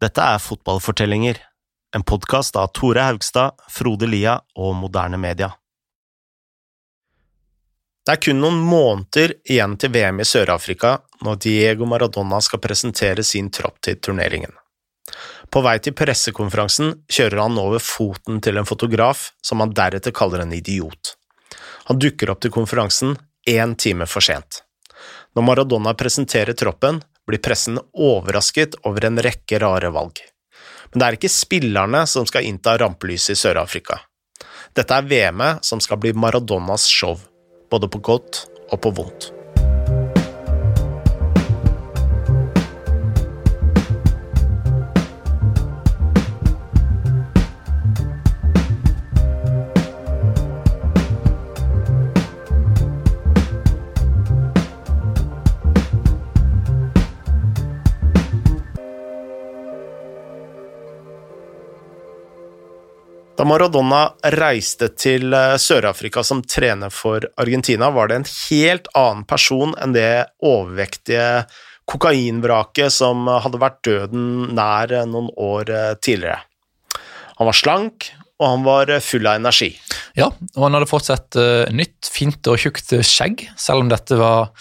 Dette er Fotballfortellinger, en podkast av Tore Haugstad, Frode Lia og Moderne Media. Det er kun noen måneder igjen til VM i Sør-Afrika når Diego Maradona skal presentere sin tropp til turneringen. På vei til pressekonferansen kjører han over foten til en fotograf som han deretter kaller en idiot. Han dukker opp til konferansen én time for sent. Når Maradona presenterer troppen, blir pressen overrasket over en rekke rare valg. Men det er ikke spillerne som skal innta rampelyset i Sør-Afrika. Dette er VM-et som skal bli Maradonas show, både på godt og på vondt. Maradona reiste til eh, Sør-Afrika som trener for Argentina, var det en helt annen person enn det overvektige kokainvraket som hadde vært døden nær eh, noen år eh, tidligere. Han var slank, og han var full av energi. Ja, og han hadde fått seg nytt, fint og tjukt skjegg, selv om dette var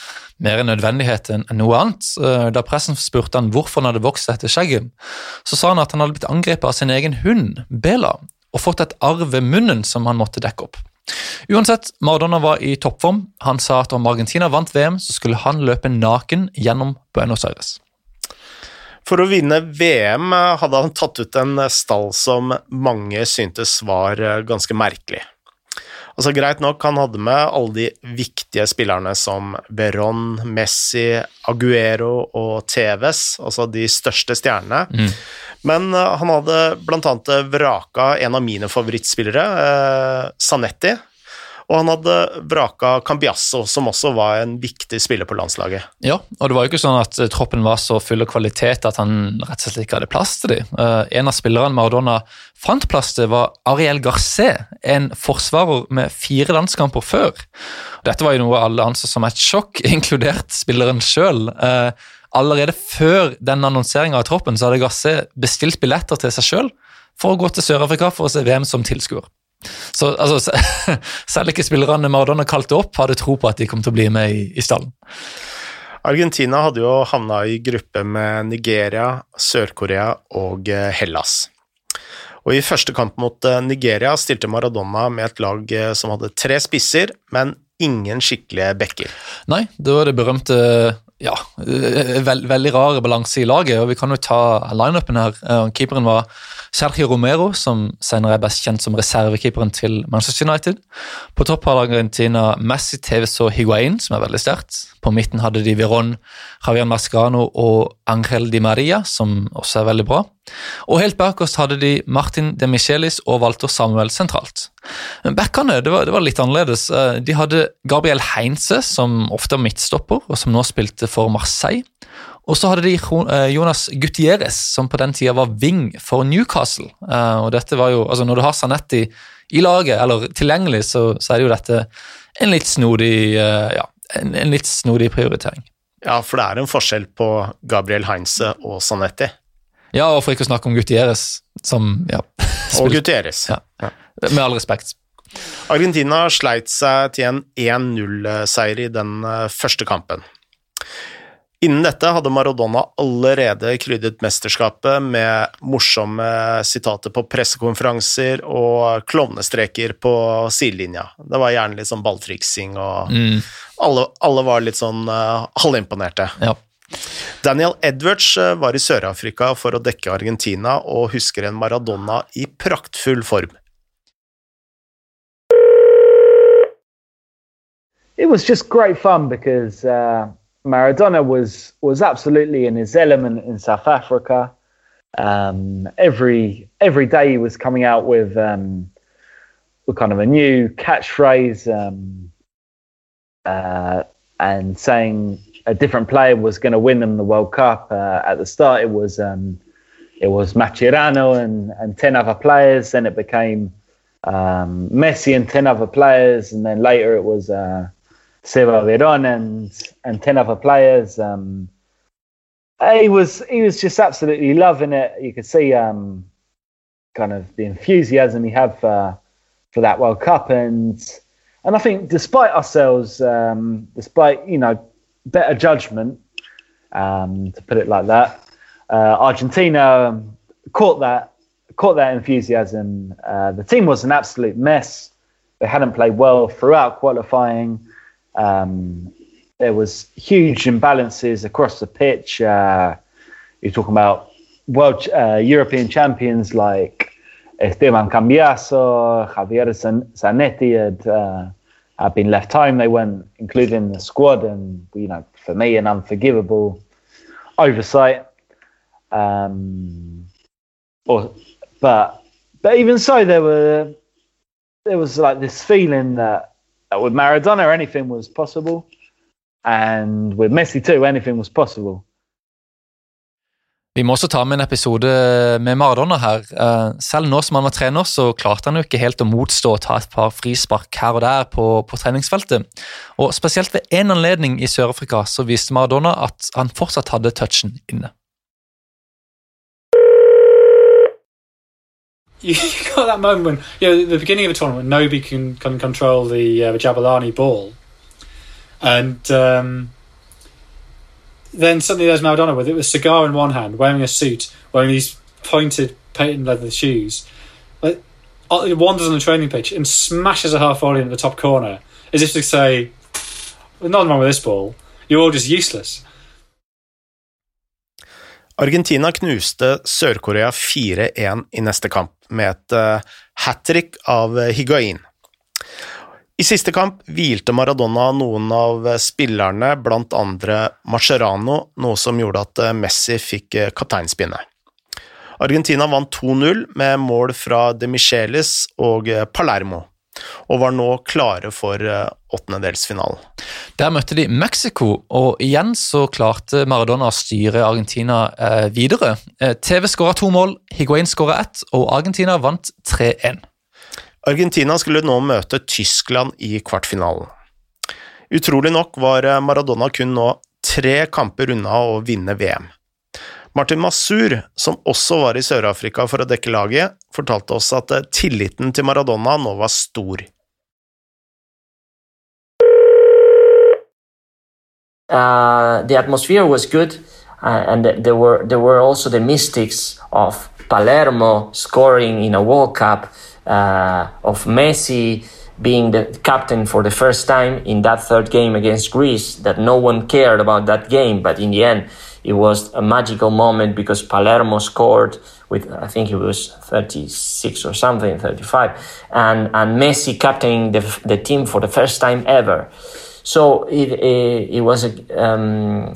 mer en nødvendighet enn noe annet. Da pressen spurte han hvorfor han hadde vokst dette skjegget, så sa han at han hadde blitt angrepet av sin egen hund, Bela, og fått et arr ved munnen som han måtte dekke opp. Uansett, Maradona var i toppform. Han sa at om Argentina vant VM, så skulle han løpe naken gjennom Buenos Aires. For å vinne VM hadde han tatt ut en stall som mange syntes var ganske merkelig. Altså Greit nok, han hadde med alle de viktige spillerne som Beron, Messi, Aguero og Tevez, altså de største stjernene. Mm. Men uh, han hadde annet vraka en av mine favorittspillere, Sanetti. Og han hadde vraka Cambiasso, som også var en viktig spiller på landslaget. Ja, og det var jo ikke sånn at troppen var så full av kvalitet at han rett og slett ikke hadde plass til dem. En av spillerne Maradona fant plass til, var Ariel Garcé, en forsvarer med fire landskamper før. Dette var jo noe alle anså som et sjokk, inkludert spilleren sjøl. Allerede før den annonseringa av troppen så hadde Gasse bestilt billetter til seg sjøl for å gå til Sør-Afrika for å se VM som tilskuer. Så altså, selv ikke spillerne Maradona kalte opp, hadde tro på at de kom til å bli med i, i stallen. Argentina hadde jo havna i gruppe med Nigeria, Sør-Korea og eh, Hellas. Og I første kamp mot eh, Nigeria stilte Maradona med et lag eh, som hadde tre spisser, men ingen skikkelige backer. Nei, det var det berømte ja, veld, veldig rar balanse i laget, og vi kan jo ta lineupen her. Keeperen var Sergio Romero, som senere er best kjent som reservekeeperen til Manchester United. På topp har Argentina Messi, Tevez og Higuain, som er veldig sterkt. På midten hadde de Viron, Javier Mascano og Angel Di Maria, som også er veldig bra. Og helt bakerst hadde de Martin de Michelis og Walter Samuel sentralt. Men backene det var, det var, litt annerledes. Eh, de hadde Gabriel Heinze, som ofte er midtstopper, og som nå spilte for Marseille. Og så hadde de eh, Jonas Gutierrez, som på den tida var wing for Newcastle. Eh, og dette var jo, altså Når du har Sanetti i laget, eller tilgjengelig, så, så er det jo dette en litt snodig eh, ja, en, en, litt snodig prioritering. Ja, for det er en forskjell på Gabriel Heinze og Sanetti. Ja, og for ikke å snakke om Gutierrez, som ja, Og Gutierrez. Ja. ja. Med all respekt. Argentina sleit seg til en 1-0-seier i den første kampen. Innen dette hadde Maradona allerede krydret mesterskapet med morsomme sitater på pressekonferanser og klovnestreker på sidelinja. Det var gjerne litt sånn balltriksing, og mm. alle, alle, var litt sånn uh, halvimponerte. Ja. Daniel Edwards eh, var i Sør-Afrika for å dekke Argentina og husker en Maradona i praktfull form. It was just great fun because uh... Maradona was was absolutely in his element in South Africa. Um, every every day he was coming out with um, with kind of a new catchphrase um, uh, and saying a different player was going to win them the World Cup. Uh, at the start, it was um, it was Mascherano and and ten other players. Then it became um, Messi and ten other players, and then later it was. Uh, Seba Veron and and ten other players. Um, he was he was just absolutely loving it. You could see um, kind of the enthusiasm he had for for that World Cup, and and I think despite ourselves, um, despite you know better judgment, um, to put it like that, uh, Argentina caught that caught that enthusiasm. Uh, the team was an absolute mess. They hadn't played well throughout qualifying. Um, there was huge imbalances across the pitch. Uh, you're talking about world uh, European champions like Esteban Cambiaso, Javier Zanetti had, uh, had been left home. They weren't included in the squad, and you know, for me, an unforgivable oversight. Um, or, but but even so, there were there was like this feeling that with Maradona anything was possible and with Messi too, anything was possible. Vi må også ta med en episode med Maradona her. Eh, selv nå som han var trener, så klarte han jo ikke helt å motstå å ta et par frispark her og der på, på treningsfeltet. Og Spesielt ved én anledning i Sør-Afrika så viste Maradona at han fortsatt hadde touchen inne. You got that moment when, you know, the beginning of a tournament, nobody can, can control the, uh, the Jabulani ball. And um, then suddenly there's Maradona with it with a cigar in one hand, wearing a suit, wearing these pointed patent leather shoes. Like, uh, wanders on the training pitch and smashes a half volley in the top corner, as if to say, "There's nothing wrong with this ball. You're all just useless." Argentina knuste Sør-Korea 4-1 i neste kamp med et uh, hat trick av Higuain. I siste kamp hvilte Maradona noen av spillerne, blant andre Mascherano, noe som gjorde at Messi fikk kapteinspinnet. Argentina vant 2-0 med mål fra De Michelis og Palermo, og var nå klare for åttendedelsfinalen. Der møtte de Mexico, og igjen så klarte Maradona å styre Argentina eh, videre. Eh, TV skåra to mål, Higuain skåra ett, og Argentina vant 3-1. Argentina skulle nå møte Tyskland i kvartfinalen. Utrolig nok var Maradona kun nå tre kamper unna å vinne VM. Martin Masur, som også var i Sør-Afrika for å dekke laget, fortalte oss at tilliten til Maradona nå var stor. Uh, the atmosphere was good, uh, and there were Palermo scoring in a World Cup uh, of Messi being the captain for the first time in that third game against Greece, that no one cared about that game, but in the end, it was a magical moment because Palermo scored with I think it was 36 or something, 35, and and Messi captaining the the team for the first time ever. So it it, it was a. Um,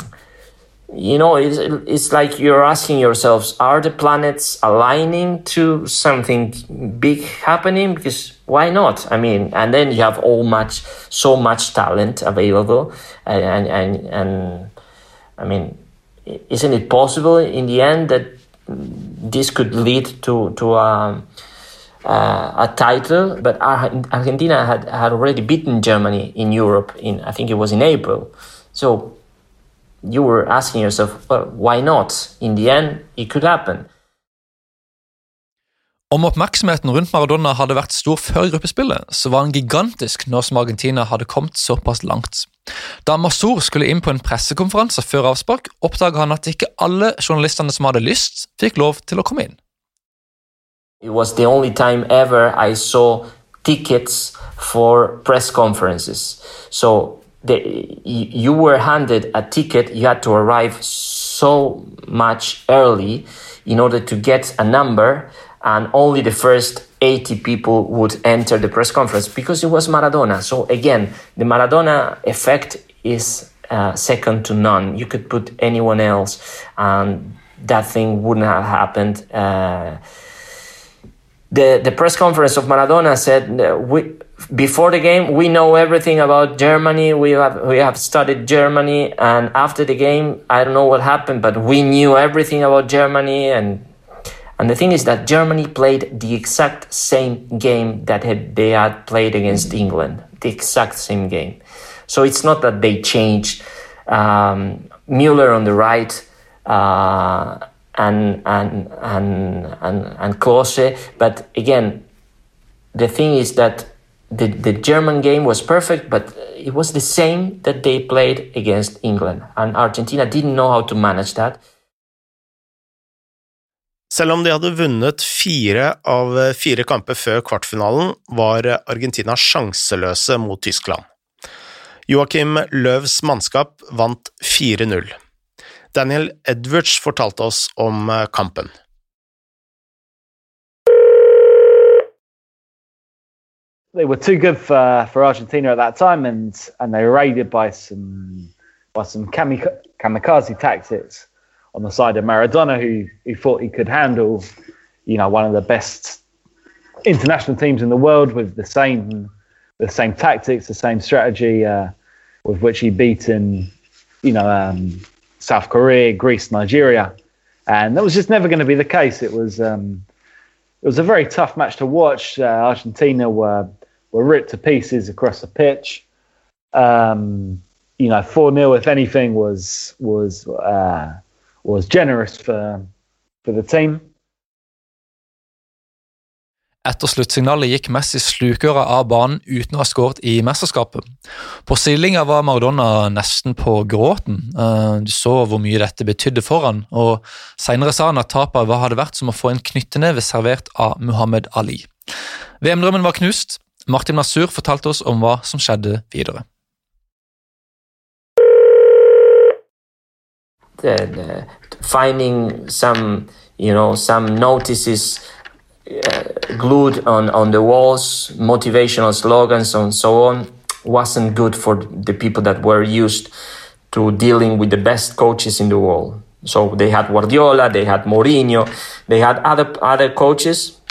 you know it's, it's like you're asking yourselves are the planets aligning to something big happening because why not i mean and then you have all much so much talent available and and and, and i mean isn't it possible in the end that this could lead to to um, uh, a title but argentina had, had already beaten germany in europe in i think it was in april so you were asking yourself, well, why not? In the end, it could happen. Om oppmerksomheten rundt Maradona hadde vært stor før gruppespillet, så var han gigantisk nå som Argentina hadde kommet såpass langt. Da Masur skulle inn på en pressekonferanse før avspark, oppdaga han at ikke alle journalistene som hadde lyst, fikk lov til å komme inn. It was the only time ever I saw tickets for press conferences. So the, you were handed a ticket, you had to arrive so much early in order to get a number, and only the first 80 people would enter the press conference because it was Maradona. So, again, the Maradona effect is uh, second to none. You could put anyone else, and that thing wouldn't have happened. Uh, the, the press conference of Maradona said, we, before the game we know everything about germany we have we have studied germany and after the game i don't know what happened but we knew everything about germany and and the thing is that germany played the exact same game that they had played against england the exact same game so it's not that they changed um, Mueller on the right uh, and, and, and, and, and Klose. But again, the thing is that the, the German game was perfect, but it was the same that they played against England. And Argentina didn't know how to manage that. Selv om de hadde vunnet fire av fire kamper før kvartfinalen, var Argentina sjanseløse mot Tyskland. Joakim Løvs mannskap vant 4-0. Daniel Edwards fortalte oss om kampen. They were too good for, for Argentina at that time, and, and they were raided by some by some kamikaze tactics. On the side of Maradona, who who thought he could handle, you know, one of the best international teams in the world with the same the same tactics, the same strategy uh, with which he beaten, you know, um, South Korea, Greece, Nigeria, and that was just never going to be the case. It was um, it was a very tough match to watch. Uh, Argentina were were ripped to pieces across the pitch. Um, you know, four 0 if anything was was uh, was generous for, for the team. Etter sluttsignalet gikk Messi slukøra av banen uten å ha skåret i mesterskapet. På sidelinja var Maradona nesten på gråten. Eh, du så hvor mye dette betydde for han, og Senere sa han at tapet hadde vært som å få en knytteneve servert av Muhammed Ali. VM-drømmen var knust. Martin Masur fortalte oss om hva som skjedde videre. Uh, finding some you know some notices uh, glued on on the walls motivational slogans and so on wasn't good for the people that were used to dealing with the best coaches in the world. So they had Guardiola they had Mourinho they had other other coaches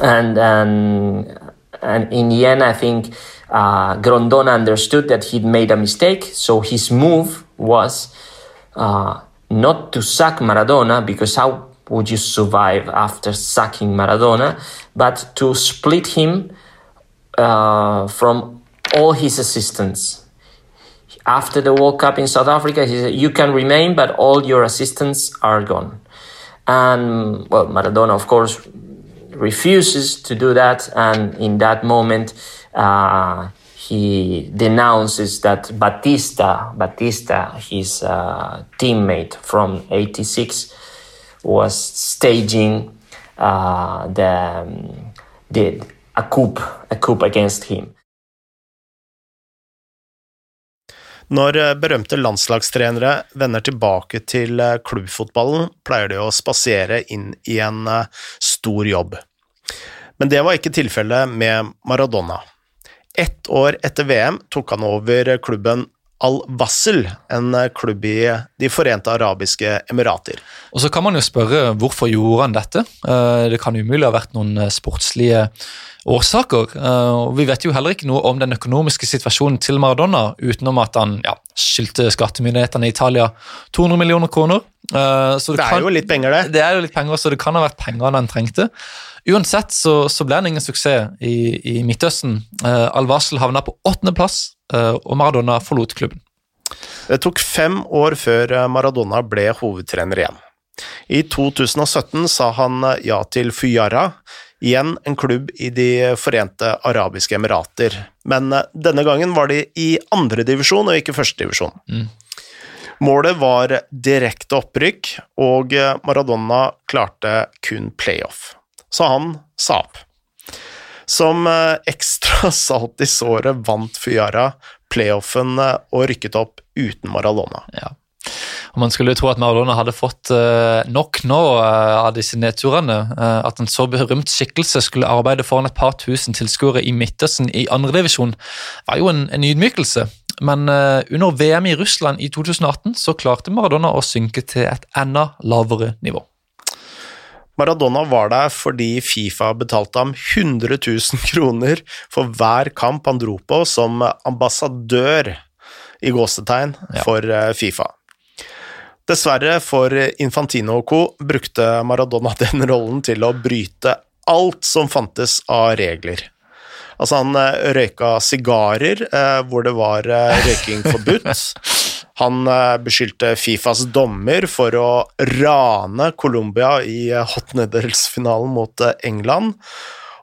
and and and in the end I think uh, Grondona understood that he'd made a mistake so his move was uh, not to sack Maradona, because how would you survive after sacking Maradona, but to split him uh, from all his assistants. After the World Cup in South Africa, he said, You can remain, but all your assistants are gone. And, well, Maradona, of course, refuses to do that. And in that moment, uh, he denounces that Batista, Batista, his uh, teammate from '86, was staging uh, the, the a coup, a coup against him. Når eh, berømte landslagstrenere vender tilbake til eh, klubbfotballen, pleier de å spasere inn i en eh, stor jobb. Men det var ikke tilfellet med Maradona. Ett år etter VM tok han over klubben Al-Wassel, en klubb i De forente arabiske emirater. Og Så kan man jo spørre hvorfor gjorde han dette. Eh, det kan umulig ha vært noen eh, sportslige årsaker. Eh, og Vi vet jo heller ikke noe om den økonomiske situasjonen til Maradona, utenom at han ja, skyldte skattemyndighetene i Italia 200 millioner kroner. Så det, det er kan, jo litt penger, det. Det er jo litt penger, så det kan ha vært pengene han trengte. Uansett så, så ble han ingen suksess i, i Midtøsten. Uh, Al-Wasel havna på åttendeplass, uh, og Maradona forlot klubben. Det tok fem år før eh, Maradona ble hovedtrener igjen. I 2017 sa han ja til Fuyara, igjen en klubb i De forente arabiske emirater, men denne gangen var de i andredivisjon og ikke førstedivisjon. Mm. Målet var direkte opprykk, og Maradona klarte kun playoff så han sa opp. Som eh, ekstra salt i såret vant Fuyara playoffen eh, og rykket opp uten Maradona. Ja. Og Man skulle jo tro at Maradona hadde fått uh, nok nå av disse nedturene. At en så berømt skikkelse skulle arbeide foran et par tusen tilskuere i Midtøsten i andredivisjon, var jo en, en ydmykelse. Men under VM i Russland i 2018 så klarte Maradona å synke til et enda lavere nivå. Maradona var der fordi Fifa betalte ham 100 000 kroner for hver kamp han dro på som ambassadør i gåsetegn ja. for eh, Fifa. Dessverre for Infantino og co. brukte Maradona den rollen til å bryte alt som fantes av regler. Altså, han eh, røyka sigarer eh, hvor det var røyking forbudt. Han eh, beskyldte Fifas dommer for å rane Colombia i hotnedelsfinalen åttendedelsfinalen mot eh, England.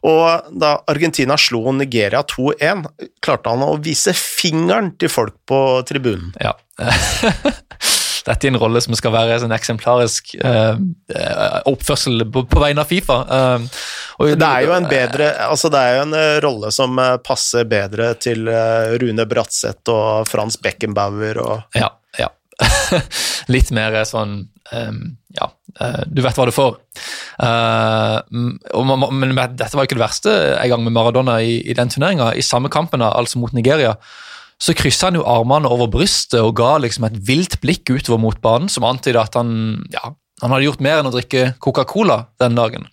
Og da Argentina slo Nigeria 2-1, klarte han å vise fingeren til folk på tribunen. Ja. Dette er en rolle som skal være en eksemplarisk uh, oppførsel på, på, vegne av Fifa. Uh, det er jo en bedre altså det er jo en rolle som passer bedre til Rune Bratseth og Frans Beckenbauer og Ja, ja. Litt mer sånn um, Ja, du vet hva du får. Uh, men dette var ikke det verste en gang med Maradona i, i den turneringa. I samme kampen, altså mot Nigeria, så kryssa han jo armene over brystet og ga liksom et vilt blikk utover mot banen, som antyda at han, ja, han hadde gjort mer enn å drikke Coca-Cola den dagen.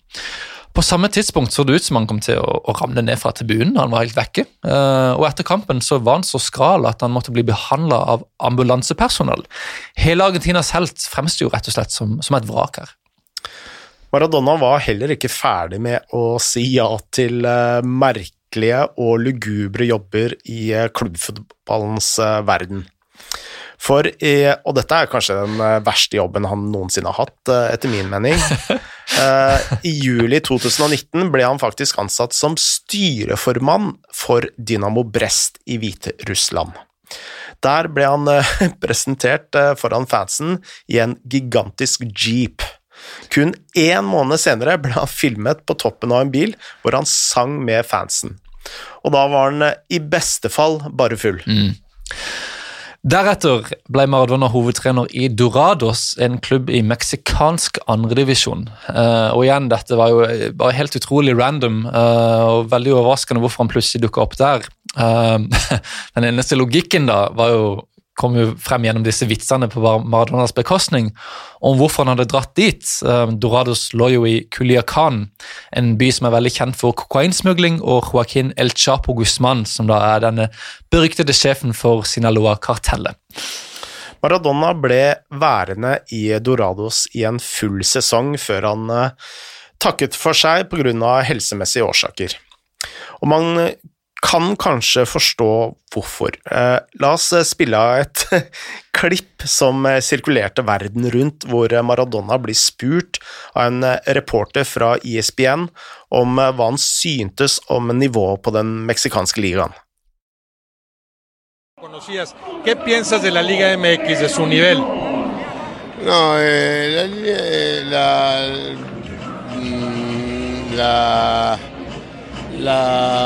På samme tidspunkt så det ut som han kom til å, å ramle ned fra tribunen. Han var helt vekke. Uh, og etter kampen så var han så skral at han måtte bli behandla av ambulansepersonell. Hele Argentinas helt fremsto rett og slett som, som et vrak her. Maradona var heller ikke ferdig med å si ja til uh, merkelige og lugubre jobber i uh, klubbfotballens verden. For, og dette er kanskje den eh, verste jobben han noensinne har hatt, eh, etter min mening. Eh, I juli 2019 ble han faktisk ansatt som styreformann for Dynamo Brest i Hviterussland. Der ble han presentert foran fansen i en gigantisk jeep. Kun én måned senere ble han filmet på toppen av en bil hvor han sang med fansen. Og da var han i beste fall bare full. Mm. Deretter ble Maradona hovedtrener i Dorados, en klubb i meksikansk andredivisjon. Uh, og igjen, dette var jo bare helt utrolig random uh, og veldig overraskende hvorfor han plutselig dukka opp der. Uh, den eneste logikken da var jo kom jo frem gjennom disse vitsene på Maradonas bekostning om hvorfor han hadde dratt dit. Um, Dorados lå jo i Culiacan, en by som er veldig kjent for kokainsmugling, og Joaquin El Chapo Guzman, som da er denne beryktede sjefen for Sinaloa-kartellet. Maradona ble værende i Dorados i en full sesong før han uh, takket for seg pga. helsemessige årsaker. Og man kan kanskje forstå hvorfor. Eh, la oss eh, spille av et klipp som eh, sirkulerte verden rundt, hvor Maradona blir spurt av en reporter fra ISBN e om hva han syntes om nivået på den meksikanske ligaen. ¿Qué piensas de la Liga MX, de su nivel? No, eh, la, la, la la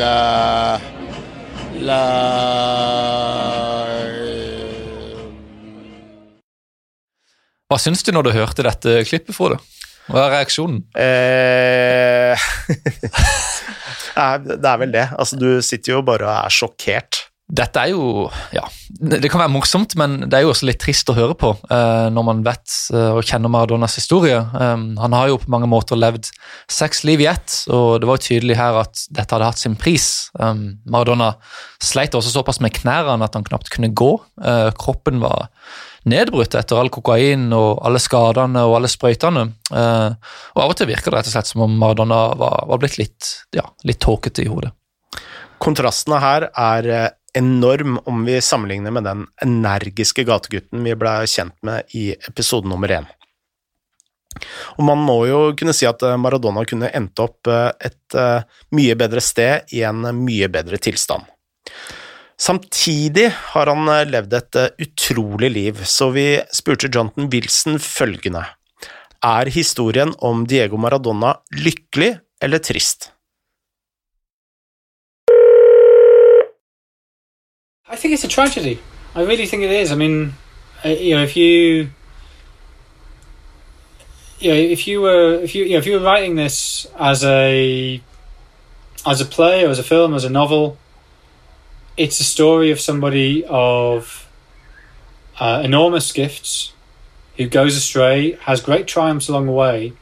la la Hva syns du når du hørte dette klippet, Frode? Hva er reaksjonen? Eh, det er vel det. Altså, du sitter jo bare og er sjokkert. Dette er jo Ja, det kan være morsomt, men det er jo også litt trist å høre på eh, når man vet eh, og kjenner Maradonas historie. Um, han har jo på mange måter levd seks liv i ett, og det var jo tydelig her at dette hadde hatt sin pris. Um, Maradona sleit også såpass med knærne at han knapt kunne gå. Uh, kroppen var nedbrutt etter all kokain og alle skadene og alle sprøytene. Eh, og Av og til virker det rett og slett som om Maradona var, var blitt litt, ja, litt tåkete i hodet. Kontrastene her er eh, enorm om vi sammenligner med den energiske gategutten vi ble kjent med i episode nummer én. Og man må jo kunne si at eh, Maradona kunne endt opp et mye bedre sted i en mye bedre tilstand. Samtidig har han eh, levd et eh, utrolig liv, så vi spurte Jonathan Wilson følgende Er historien om Diego Maradona lykkelig eller trist? I think it's a tragedy. I really think it is. I mean, uh, you know, if you, you know, if you were, if you, you know, if you were writing this as a, as a play or as a film, as a novel, it's a story of somebody of uh, enormous gifts who goes astray, has great triumphs along the way,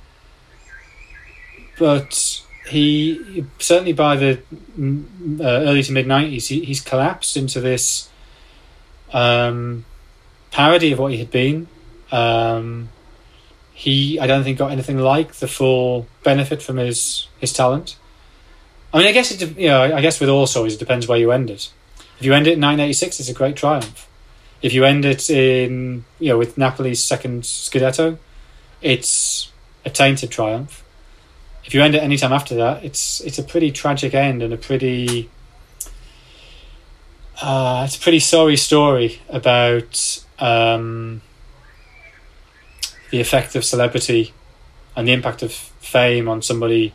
but he certainly by the uh, early to mid 90s he, he's collapsed into this um, parody of what he had been. Um, he, I don't think, got anything like the full benefit from his his talent. I mean, I guess it, you know, I guess with all stories, it depends where you end it. If you end it in 1986, it's a great triumph. If you end it in, you know, with Napoli's second Scudetto, it's a tainted triumph. If you end it any time after that, it's it's a pretty tragic end and a pretty uh, it's a pretty sorry story about um, the effect of celebrity and the impact of fame on somebody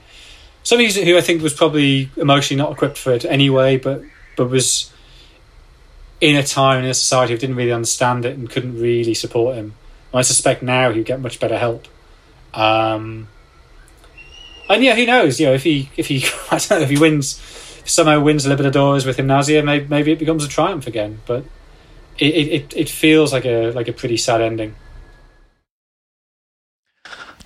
somebody who I think was probably emotionally not equipped for it anyway, but but was in a time in a society who didn't really understand it and couldn't really support him. And I suspect now he'd get much better help. Um, and yeah, who knows? You know, if he if he I don't know if he wins somehow wins Libertadores with Gimnasia, maybe maybe it becomes a triumph again. But it it, it feels like a like a pretty sad ending.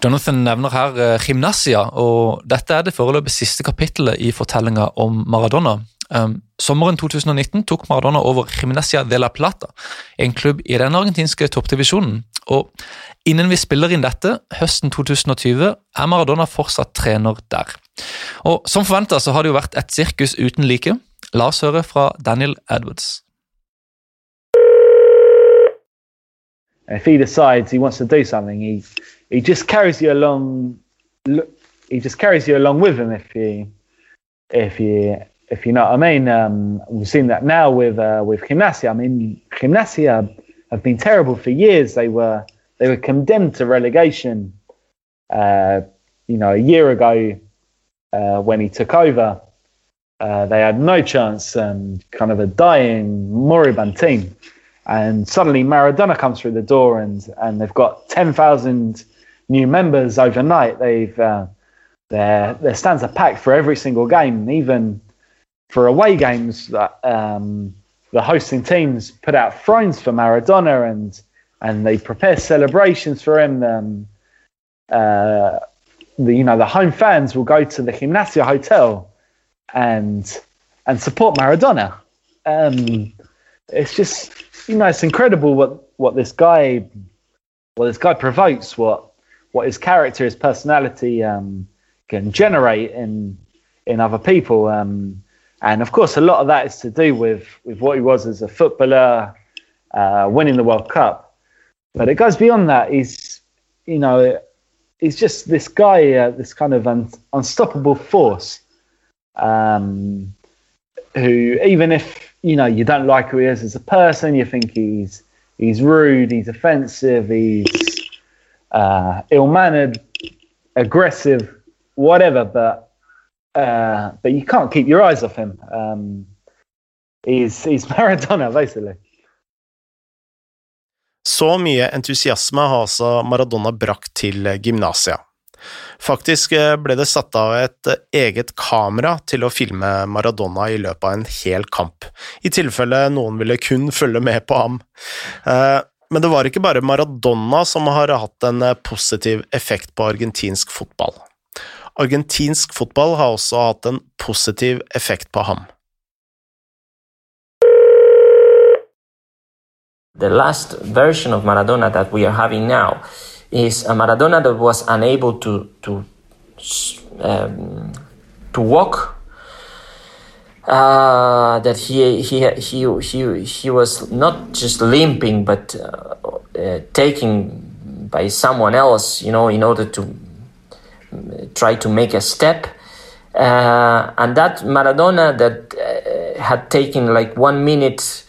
Jonathan nevner her eh, Gymnasia, og dette er det foreløpig siste kapittelet i fortellinga om Maradona. Um, sommeren 2019 tok Maradona over Gymnasia de la Plata, en klubb i den argentinske toppdivisjonen. Og innen vi spiller inn dette, høsten 2020, er Maradona fortsatt trener der. Og Som forventa har det jo vært et sirkus uten like. La oss høre fra Daniel Edwards. if he decides he wants to do something, he he just carries you along. lo- He just if you know what I mean. Um, we've seen that now with uh, with Gimnasia. I mean, Gimnasia have been terrible for years. They were they were condemned to relegation. Uh, you know, a year ago uh, when he took over, uh, they had no chance. Um, kind of a dying moribund team and suddenly Maradona comes through the door and and they've got 10,000 new members overnight they've uh, their their stands are packed for every single game even for away games that um, the hosting teams put out thrones for Maradona and and they prepare celebrations for him um, uh, the you know the home fans will go to the Gimnasia hotel and and support Maradona. Um, it's just you know it's incredible what what this guy what this guy provokes what what his character his personality um, can generate in in other people. Um, and of course a lot of that is to do with with what he was as a footballer uh, winning the World Cup but it goes beyond that he's you know he's just this guy uh, this kind of un- unstoppable force um, who even if you know you don't like who he is as a person, you think he's he's rude, he's offensive, he's uh, ill-mannered, aggressive, whatever. But uh, but you can't keep your eyes off him. Um, he's he's Maradona basically. Så mye entusiasme har altså Maradona brakt til gymnasia. Faktisk eh, ble det satt av et eh, eget kamera til å filme Maradona i løpet av en hel kamp, i tilfelle noen ville kun følge med på ham. Eh, Men det var ikke bare Maradona som har hatt en eh, positiv effekt på argentinsk fotball. Argentinsk fotball har også hatt en positiv effekt på ham. The last version of Maradona that we are having now is a Maradona that was unable to to um, to walk. Uh, that he he he he he was not just limping, but uh, uh, taken by someone else, you know, in order to try to make a step. Uh, and that Maradona that uh, had taken like one minute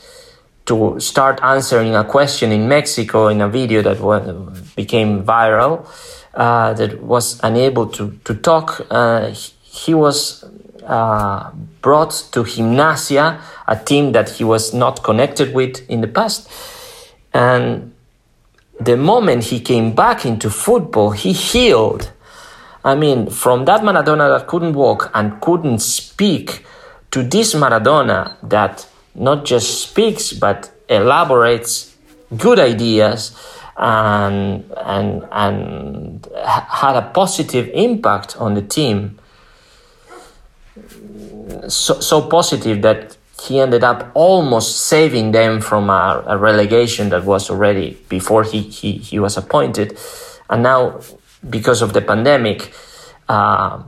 to start answering a question in Mexico in a video that became viral, uh, that was unable to, to talk. Uh, he, he was uh, brought to Gimnasia, a team that he was not connected with in the past. And the moment he came back into football, he healed. I mean, from that Maradona that couldn't walk and couldn't speak to this Maradona that not just speaks but elaborates good ideas and and and had a positive impact on the team so, so positive that he ended up almost saving them from a, a relegation that was already before he, he, he was appointed. And now, because of the pandemic, uh,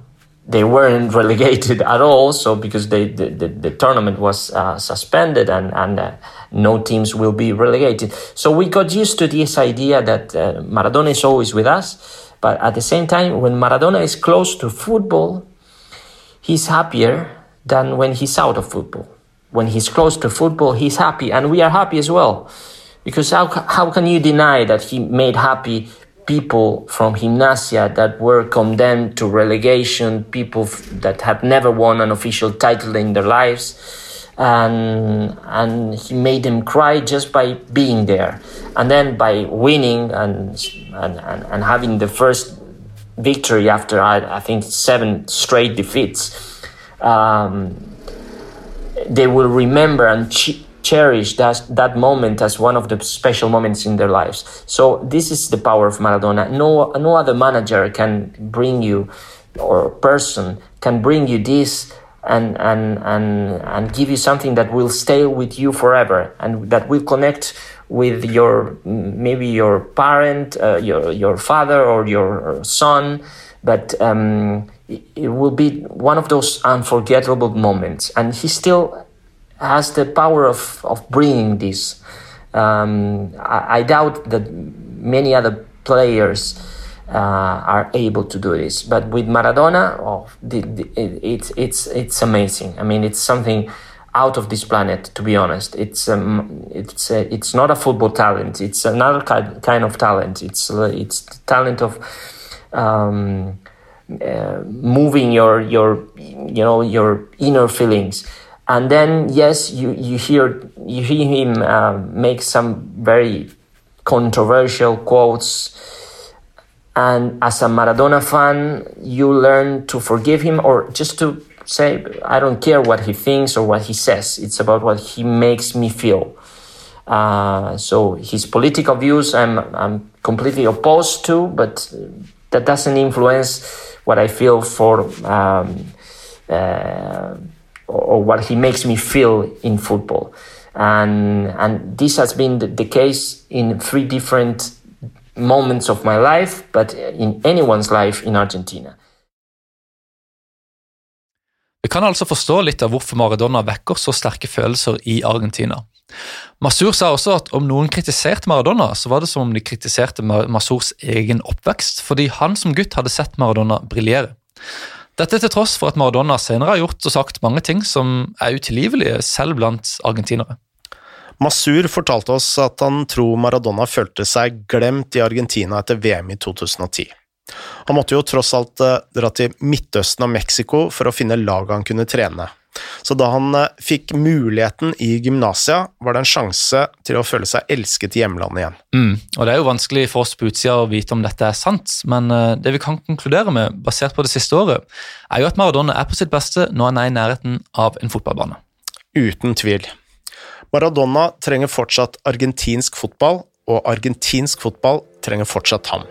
they weren't relegated at all. So because they, the, the, the tournament was uh, suspended and, and uh, no teams will be relegated. So we got used to this idea that uh, Maradona is always with us. But at the same time, when Maradona is close to football, he's happier than when he's out of football. When he's close to football, he's happy, and we are happy as well. Because how, how can you deny that he made happy people from Gimnasia that were condemned to relegation, people that had never won an official title in their lives? And, and he made them cry just by being there. And then by winning and, and, and, and having the first victory after, I, I think, seven straight defeats um, they will remember and ch- cherish that, that moment as one of the special moments in their lives. So this is the power of Maradona. No, no other manager can bring you, or person can bring you this and, and, and, and give you something that will stay with you forever and that will connect with your, maybe your parent, uh, your, your father or your son. But um, it will be one of those unforgettable moments. And he still has the power of, of bringing this. Um, I, I, doubt that many other players uh, are able to do this. But with Maradona, oh, the, the, it, it's, it's, it's amazing. I mean, it's something out of this planet, to be honest. It's, um, it's, uh, it's not a football talent. It's another kind of talent. It's, uh, it's talent of um, uh, moving your your you know your inner feelings and then yes you you hear you hear him uh, make some very controversial quotes. And as a maradona fan you learn to forgive him or just to say i don't care what he thinks or what he says. It's about what he makes me feel. Uh, so his political views i'm i'm completely opposed to but that doesn't influence what I feel for um, uh, or what he makes me feel in football. And, and this has been the, case in three different moments of my life, but in anyone's life in Argentina. Vi kan altså forstå litt av hvorfor Maradona vekker så sterke følelser i Argentina. Masur sa også at om noen kritiserte Maradona, så var det som om de kritiserte Masurs egen oppvekst, fordi han som gutt hadde sett Maradona briljere. Dette til tross for at Maradona senere har gjort og sagt mange ting som er utilgivelige selv blant argentinere. Masur fortalte oss at han tror Maradona følte seg glemt i Argentina etter VM i 2010. Han måtte jo tross alt eh, dra til Midtøsten og Mexico for å finne laget han kunne trene. Så da han eh, fikk muligheten i gymnasia, var det en sjanse til å føle seg elsket i hjemlandet igjen. Mm, og Det er jo vanskelig for oss på utsida å vite om dette er sant, men eh, det vi kan konkludere med, basert på det siste året, er jo at Maradona er på sitt beste når han er i nærheten av en fotballbane. Uten tvil. Maradona trenger fortsatt argentinsk fotball, og argentinsk fotball trenger fortsatt ham.